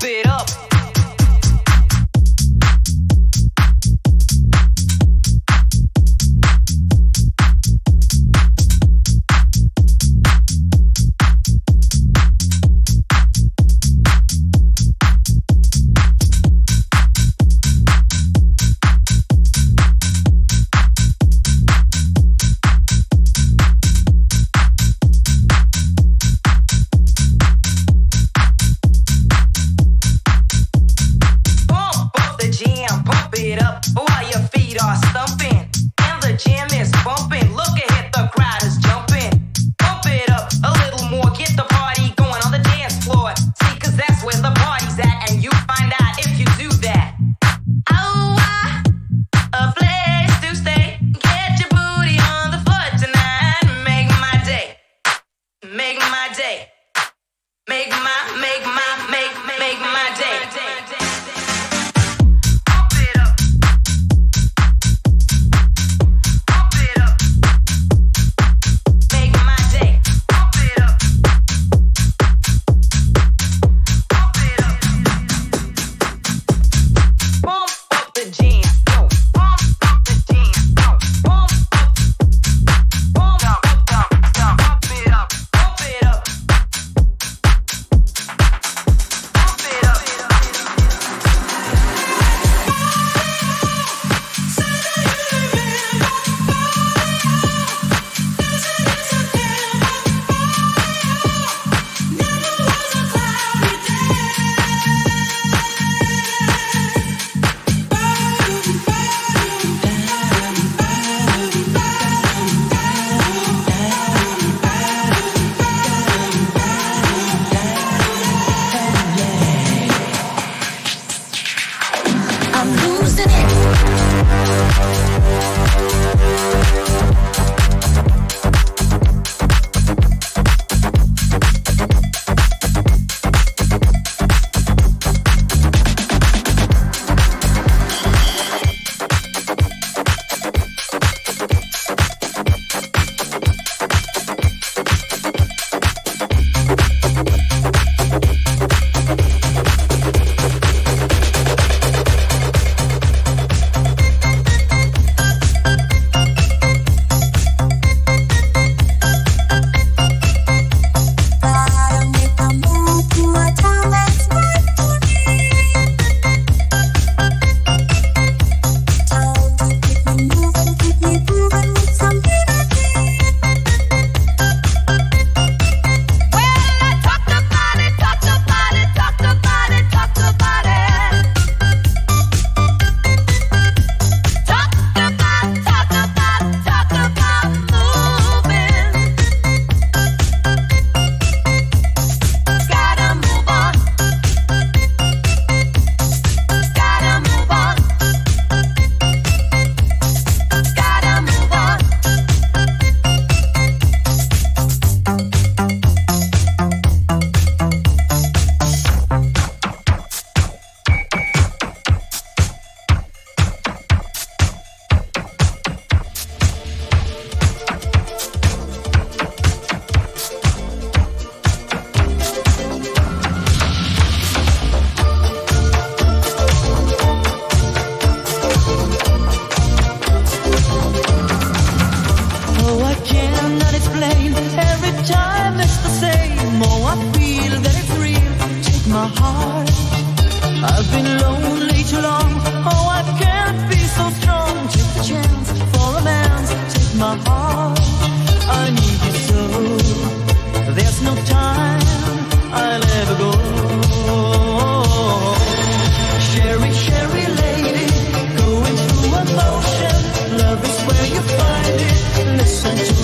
Pump it up. I've been lonely too long. Oh, I can't be so strong. Take chance for. Take my heart. I need you so. There's no time. I'll ever go. Lady, emotion. Love is where you find it. Listen